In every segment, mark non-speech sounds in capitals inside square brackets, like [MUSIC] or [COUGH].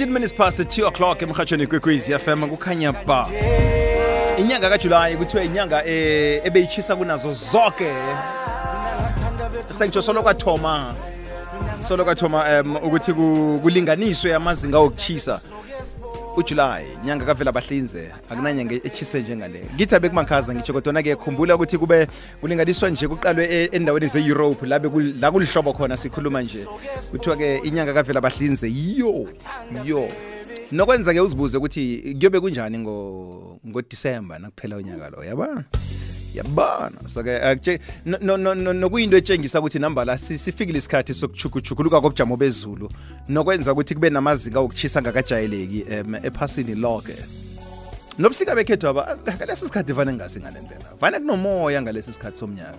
18 minutes past 2 o'clock emhatshweni kwekwezi fm kukhanya ba inyanga kajulayi kuthiwa inyanga eh, ebeyitshisa kunazo zonke sengitsho solokwathoma solokwathoma um ukuthi kulinganiswe amazinga okuchisa uJuly nyanga kavela bahlinze akunanyanga echise njengale ngithi abekumakhaza ngisho kodwa ke khumbula ukuthi kube kulinganiswa nje kuqalwe e-, endaweni ze-Europe labe la kulihlobo khona sikhuluma nje kuthiwa ke inyanga kavela bahlinze yo yo nokwenza ke uzibuze ukuthi kuyobe kunjani ngo ngo December nakuphela unyaka lo yabona yabona soke akuthe eh, nokuyinto etshengisa ukuthi namba la sifikile isikhathi sokuchukuchukuluka kobujamo bezulu nokwenza ukuthi kube namazinga okuchisa ngakajayeleki ephasini lonke nobusika bekhethu aba ngalesi sikhathi vane ngingasi ngale ndlela vane kunomoya ngalesi sikhathi somnyaka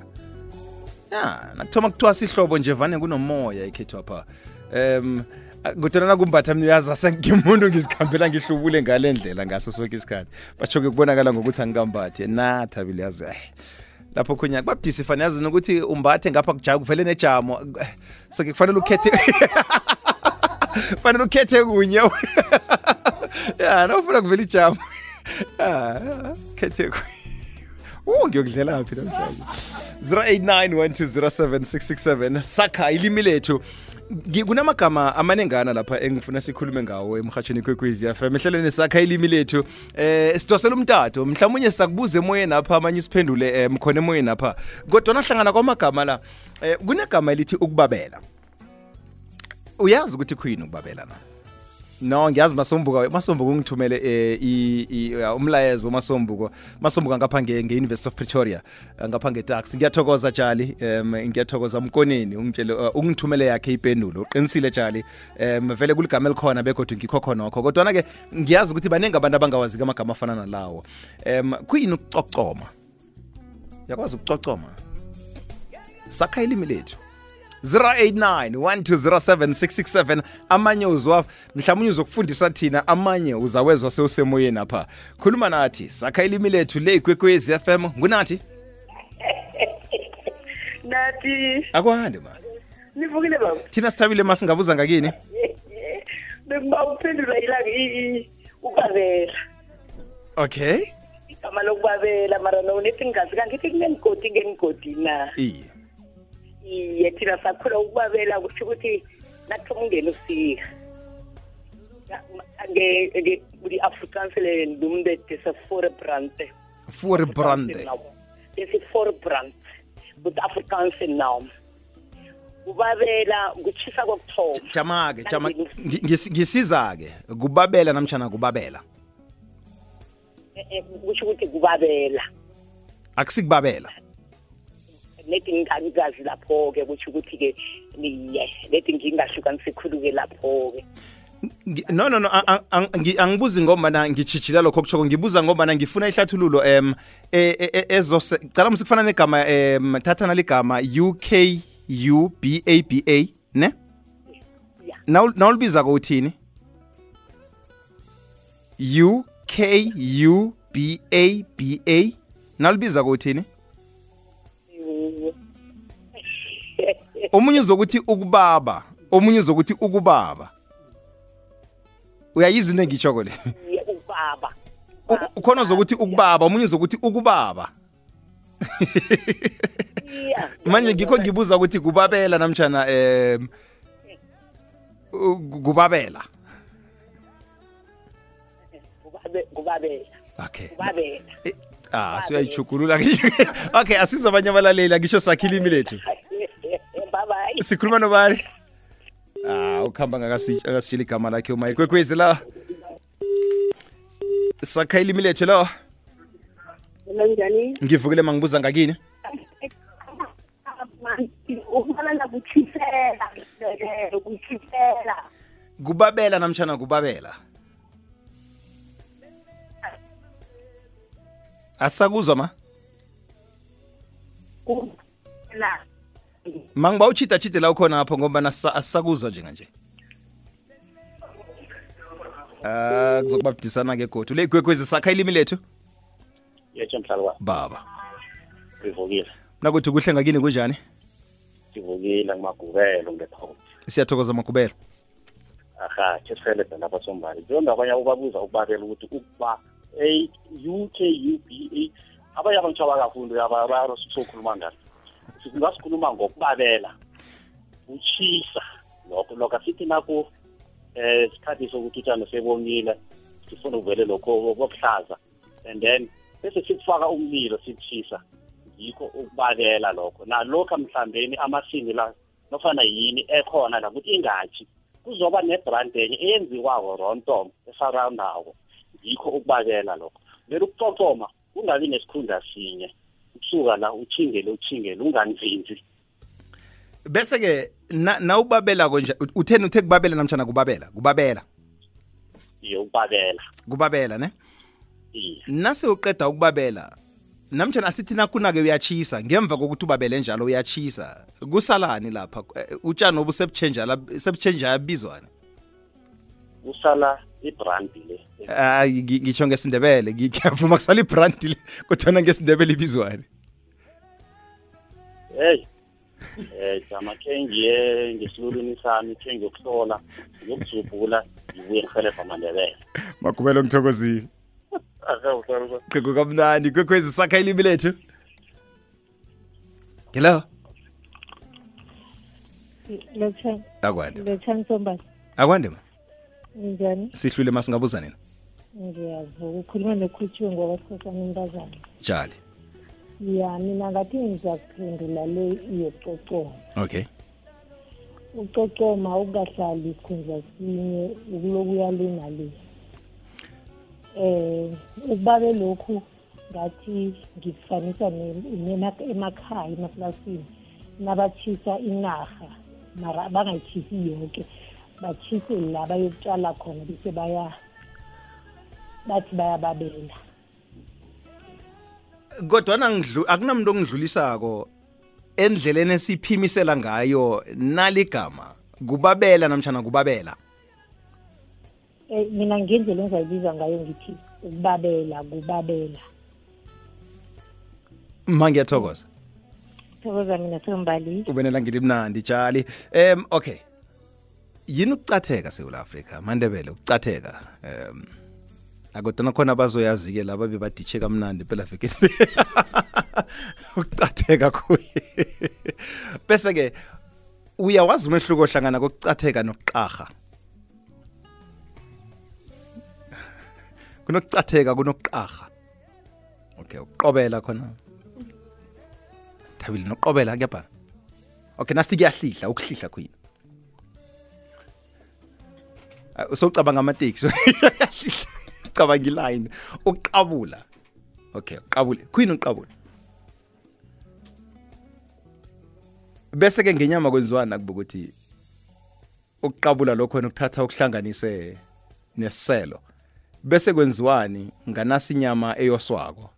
ya nakuthoma kuthiwa sihlobo nje vane kunomoya ekhethu apha um kodwa nakumbatha mina uyazi asengimuntu ngizikhambela ngihlubule ngale ndlela ngaso sonke isikhathi basho-ke kubonakala ngokuthi angikambathe na thabile yazi lapho khunye kubabudisi fane yazi nokuthi umbathe ngapha kujaka kuvele nejamo so kufanele ukhethe [LAUGHS] fanele ukhethe kunye [LAUGHS] ya nawufuna kuvela ijamo khethe Oh [LAUGHS] ngiyokudlela phi namhlanje 089 1207 667 sakha ilimi lethu kunamagama amanengana lapha engifuna sikhulume ngawo emhatshweni kwekwezi fm ehlelweni sakha ilimi lethu eh sidosela umtato mhlawumunye sakubuza emoyeni apha amanye isiphendule um eh, mkhona emoyeni apha kodwa nahlangana kwamagama la um kunegama elithi ukubabela uyazi ukuthi khuyini ukubabela na no ngiyazi masombuka masombuka ungithumele eh, umlayezo masombuko masombuka ngapha nge-university of pretoria eh, ngapha ngetaxi ngiyathokoza jali um ngiyathokoza mkoneni ungitshele uh, ungithumele yakhe ipendulo uqinisile jali um vele kuligama elikhona begodwa ngikho khonokho kodwana-ke ngiyazi ukuthi baningi abantu abangawazi amagama afana nalawo um kuyini ukucocoma yakwazi ukucocoma sakha ilimi lethu 089 amanye uzwa mhlawumbe unye uzokufundisa thina amanye uzawezwa sewusemoyeni apha khuluma nathi sakha ilimi lethu le ikwekwez f m ngunathi [LAUGHS] nathi akwandi ma nivukile baba thina sithabile ma singabuza ngakini [LAUGHS] bekuba uphendula ilanga ukubabela okay igama lokubabela mara nounethi ngigazi kangithi kunengigodi ngengigodi na iye iye thina sakhula ukubabela kusho ukuthi nathi umngeni usika kwi-afrikaans le ndumbe diseforebrante forebrante disiforebrant kwi-afrikaans naw kubabela kuchisa kokuthoma jama-ke ngisiza-ke kubabela namtshana kubabela eh, eh, kusho ukuthi kubabela akusikubabela nedi ngikazi lapho-ke kusho ukuthi-ke nedi ngingahlukanisa khulu-ke lapho-ke no no no angibuzi ngombana ngichijila lokho kuchoko ngibuza ngombana ngifuna ihlathululo em e, e, e, musi kufana negama em thathana ligama a ne nawulibiza kuthini UKUBABA nawulibiza kuthini omunye uzokuthi ukubaba omunye uzokuthi ukubaba uyayizi into engitshoko le ubaba khona uzokuthi ukubaba omunye uzokuthi ukubaba manje ngikho ngibuza ukuthi kubabela namtshana um kubabela kubabela okay kubabela eh, ah suyayichukulula okay asizabanye abalaleli angisho sakhile imi lethu sikhuluma nobani ah ukuhamba ngakasitshela igama lakhe umaye kwekwezi la sakha ilimileje lo njani ngivukile mangibuza ngakini kubabela namtshana kubabela asakuzwa ma mangiba uchita chite la ukhona lapho ngoba asisakuzwa njenganje Ah kuzokuba ke godu le igwegwezi sakha ilimi lethu yetshe mhlalwa baba ngivukile mna kuthi kuhle ngakini kunjani ngivukile ngimagubelo ngephosi siyathokoza magubelo aha kesirhelebhe lapha sombani leyo ndabanye ubabuza ukubabela ukuthi ukuba a u k u b a abanye abantu abakafundi singasikhuluma ngokubabela uchisa lokho lokho asithi naku eh isikhathi sokuthi utshani sebomile sifuna uvele lokho kokuhlaza and then bese sikufaka umlilo sikuchisa yikho ukubakela lokho nalokho mhlambeni amasingi la nofana yini ekhona la ukuthi ingatshi kuzoba nebrand enye eyenziwako rontom esarawundako yikho ukubakela lokho vele ukucocoma kungabi nesikhundla sinye usuka la uthingele uthingele unganzinzi bese-ke nawubabela na konje utheni uthe kubabela namtshana kubabela kubabela yo kubabela kubabela ne yeah. nase uqeda ukubabela namtshana asithi nakuna-ke uyatshisa ngemva kokuthi ubabele njalo uyachisa kusalani lapha eh, utshani obu sebutshenzha kusala ibrandi le hayi ngisho ngesindebele ngiyavuma kusala ibrandi le kodwana ngesindebele ibizwane hey eh jama ke ngiye ngesilulwini sami ke ngiyokuhlola ngiyokujubhula ngibuye ngihelebha amandebele makubelo ngithokozile qhiqo kamnandi kwekhwezi sakha ilimi lethu hello akwande akwande ma njani sihlule masingabuzaneni ngiyavuka ukhuluma nokhuthiwe ngoba sikhosana imbazana jali ya mina ngathi ngiza le iyococoma okay ucocoma ukungahlali khundla sinye ukulokuya le nale eh ukubabe lokhu ngathi ngifanisa emakhaya emaplasini nabachisa inarha mara bangayitshisi yonke batshise la bayokutshala khona bese baya bathi bayababela kodwa nangidlu akunamuntu ongidlulisako endleleni esiphimisela ngayo naligama kubabela namtshana kubabela eh, mina ngendlela engizayibiza ngayo ngithi ukubabela kubabela ma ngiyathokoza thokoza mina thombali ubenelangeli mnandi tshali um okay yini ukucatheka sewula afrika mandebele ukucatheka um akodana khona bazoyazi-ke laba bebaditshe kamnandi phela vekele [LAUGHS] ukucatheka kuye [LAUGHS] bese-ke uyawazi umehluko ohlangana kokucatheka nokuqarha [LAUGHS] kunokucatheka kunokuqarha okay ukuqobela khona thabile nokuqobela kuyabhala okay nasithi kuyahlihla ukuhlihla khuyini sowucabanga amateksi cabanga iline uqabula okay uqabule queen uqabule bese ke ngenyama kwenziwana kuba ukuthi ukuqabula lokho wena ukuthatha ukuhlanganise nesiselo bese kwenziwani nganasi inyama eyoswako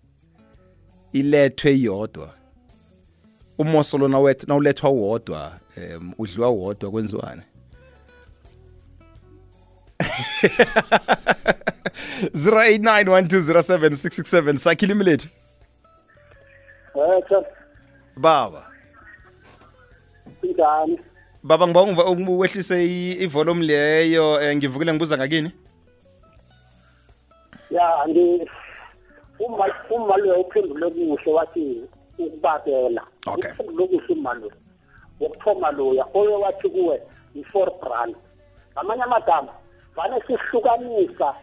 ilethwe iyodwa umoso lona wethu nawulethwa uwodwa um udliwa uwodwa kwenziwane [LAUGHS] 0891207 sakhile imleti baba njani baba ngibonga ukwehlise ivolume leyo eh, ngivukile ngibuza ngakini ya angi uma uma lo uphendule kuhle wathi ukubabela ukuphendule kuhle uma lo wokuthoma loya oyo wathi kuwe i-four brand ngamanye amagama vane sihlukanisa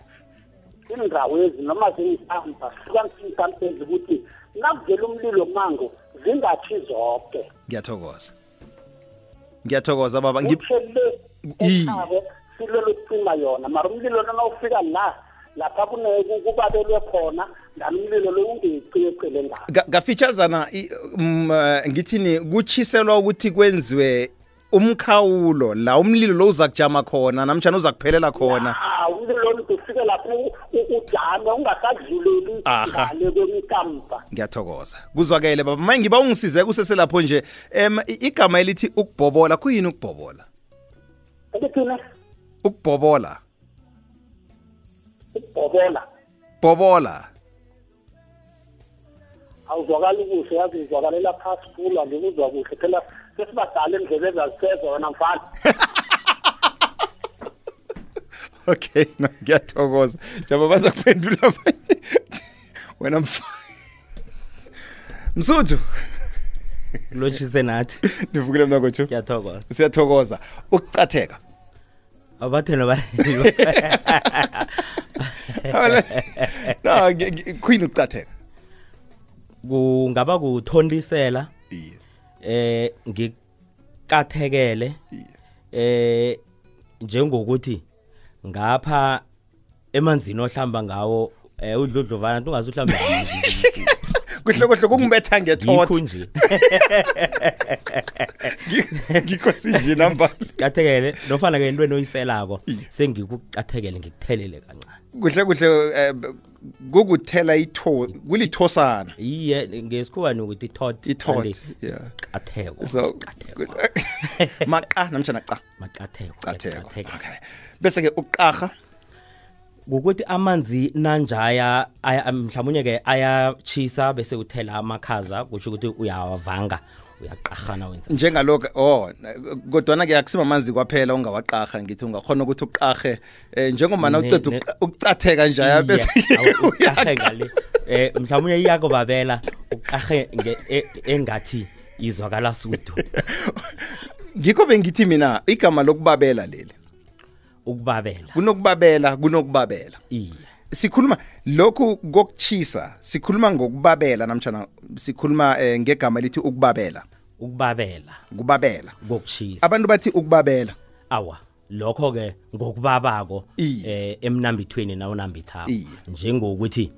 indawezi noma zingisamba hlukanise isampa ukuthi nakuvela umlilo mango zingathi zonke ngiyathokoza ngiyathokoza baba ngiyabo silolo cima yona mara umlilo lona ufika la lapha kubabelwe khona ngani umlilo lo ungeyiciyecele ngayo ngafitshazana mm, eh, ngithini kutshiselwa ukuthi kwenziwe umkhawulo la umlilo lo uza kujama khona namtshana uza kuphelela khona umlilo lo ufike lapho ujame ungasadluleli ngale kwemikampa ngiyathokoza kuzwakele baba manje ngiba ungisize kuseselapho nje em igama elithi ukubhobola kuyini ukubhobola ngikuthina ukubhobola ukubhobola bobola awuzwakali kuhle yazi ngizwakalela phasi kula ngikuzwa kuhle phela sesibadala endlebe ezazisezwa wena mfana [LAUGHS] [LAUGHS] Okay, no, ngiyathokoza. Njengoba baza kuphendula manje. Wena Msuthu. Lotshise nathi. Nivukile mina kothi. Ngiyathokoza. Siyathokoza. Ukucatheka. Abathena bale. No, queen ukucatheka. Kungaba kuthondisela. Eh ngikathekele. Eh njengokuthi ngapha emanzini ohlamba ngawo eh udludlovana ungazi uhlamba kuhlokohlo kungibetha ngethotho nje [LAUGHS] ngikhosi nje namba cathekele nofana ke intweni oyiselako sengikucathekele ngikuthelele kancane kuhle kuhle eh, kukuthela kulithosana iye ngesikhuba nokuthi itotmaqa namtshana cakateko bese-ke ukuqarha ngokuthi amanzi nanjaya mhlawumbe unye ke ayatshisa bese uthela amakhaza kusho ukuthi uyawavanga uyaqahana wenza njengaloku oh kodwana ke akusiba manzi kwaphela ungawaqaha ngithi ungakhona ukuthi uqahe eh, njengomana uceda ukucatheka njaya bese uyahe ngale eh mhlawumnye iyako babela uqahe e, engathi izwakala sudu [LAUGHS] ngikho bengithi mina igama lokubabela leli ukubabela kunokubabela kunokubabela iya sikhuluma lokhu kokuchisa sikhuluma ngokubabela namtjana sikhuluma eh, ngegama elithi ukubabela ukubabela ukubabela ngokushisa abantu bathi ukubabela awa lokho ke ngokubabako eh emnambithweni nawo nambithawo njengokuthi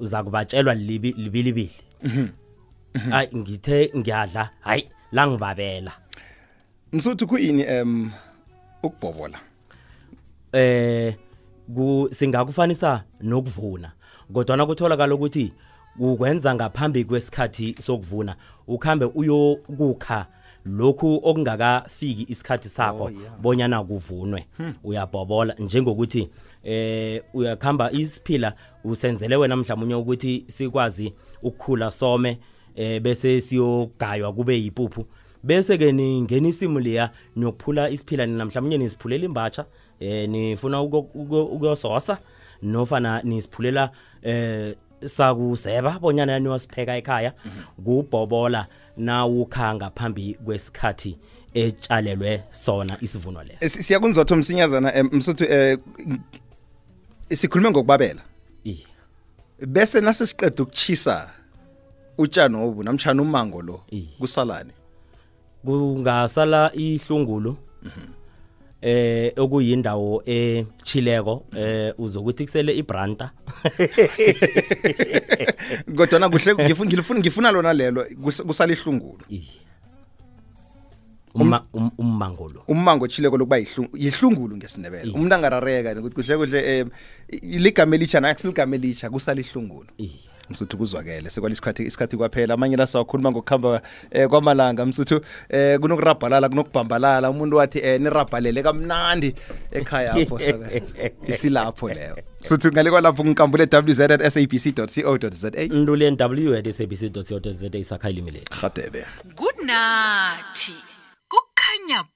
uza kubatshelwa libilibili mhm. mhm. hayi ngithe ngiyadla hayi la ngibabela msuthu kuyini em ukubhobola eh ku singakufanisa nokuvuna kodwa nakutholakala ukuthi ukwenza ngaphambi kwesikhathi sokuvuna ukhambe uyokukha lokhu okungakafiki isikhathi sakho oh, bonyana kuvunwe hmm. uyabhobola njengokuthi eh uyakhamba isiphila usenzele wena mhlawumnye ukuthi sikwazi ukukhula some eh bese siyogaywa kube yipuphu bese ke ningena isimu leya niyokuphula isiphila namhlanje nisiphulela imbatsha eh nifuna ukuyososa nofana nisiphulela eh sakuseba bonyana yaniwasipheka ekhaya kubhobola nawukhanga phambi kwesikhathi etshalelwe sona isivuno leso eh, siyakunzotho msinyazana eh, msuthu eh, sikhulume ngokubabela bese nasesiqeda ukuchisa utshani obu namtshana umango lo kusalane kungasala ihlungulo mhm. eh okuyindawo echileko eh uzokuthi kusele ibranta kodwa na kuhle ngifuna ngifuna ngifuna lona lelo kusalihlunkulu uma um, um, ummango lo ummango chileko lokuba yihlungulu ngesindebele umuntu angarareka ukuthi kuhle kuhle eh, ligama elitsha nakusiligamela elitsha kusalihlungulu iye msuthu kuzwakele sekwalisikhathi isikhathi kwaphela amanye la sawakhuluma ngokuhamba eh, kwamalanga msuthu eh, kunokurabhalala kunokubhambalala umuntu wathi eh, nirabhalele kamnandi ekhaya apho [LAUGHS] isilapho leyo msuthu ngale kwalapho nginkambule wz at sabc co za ndulen w at sabc co za good night kukhanya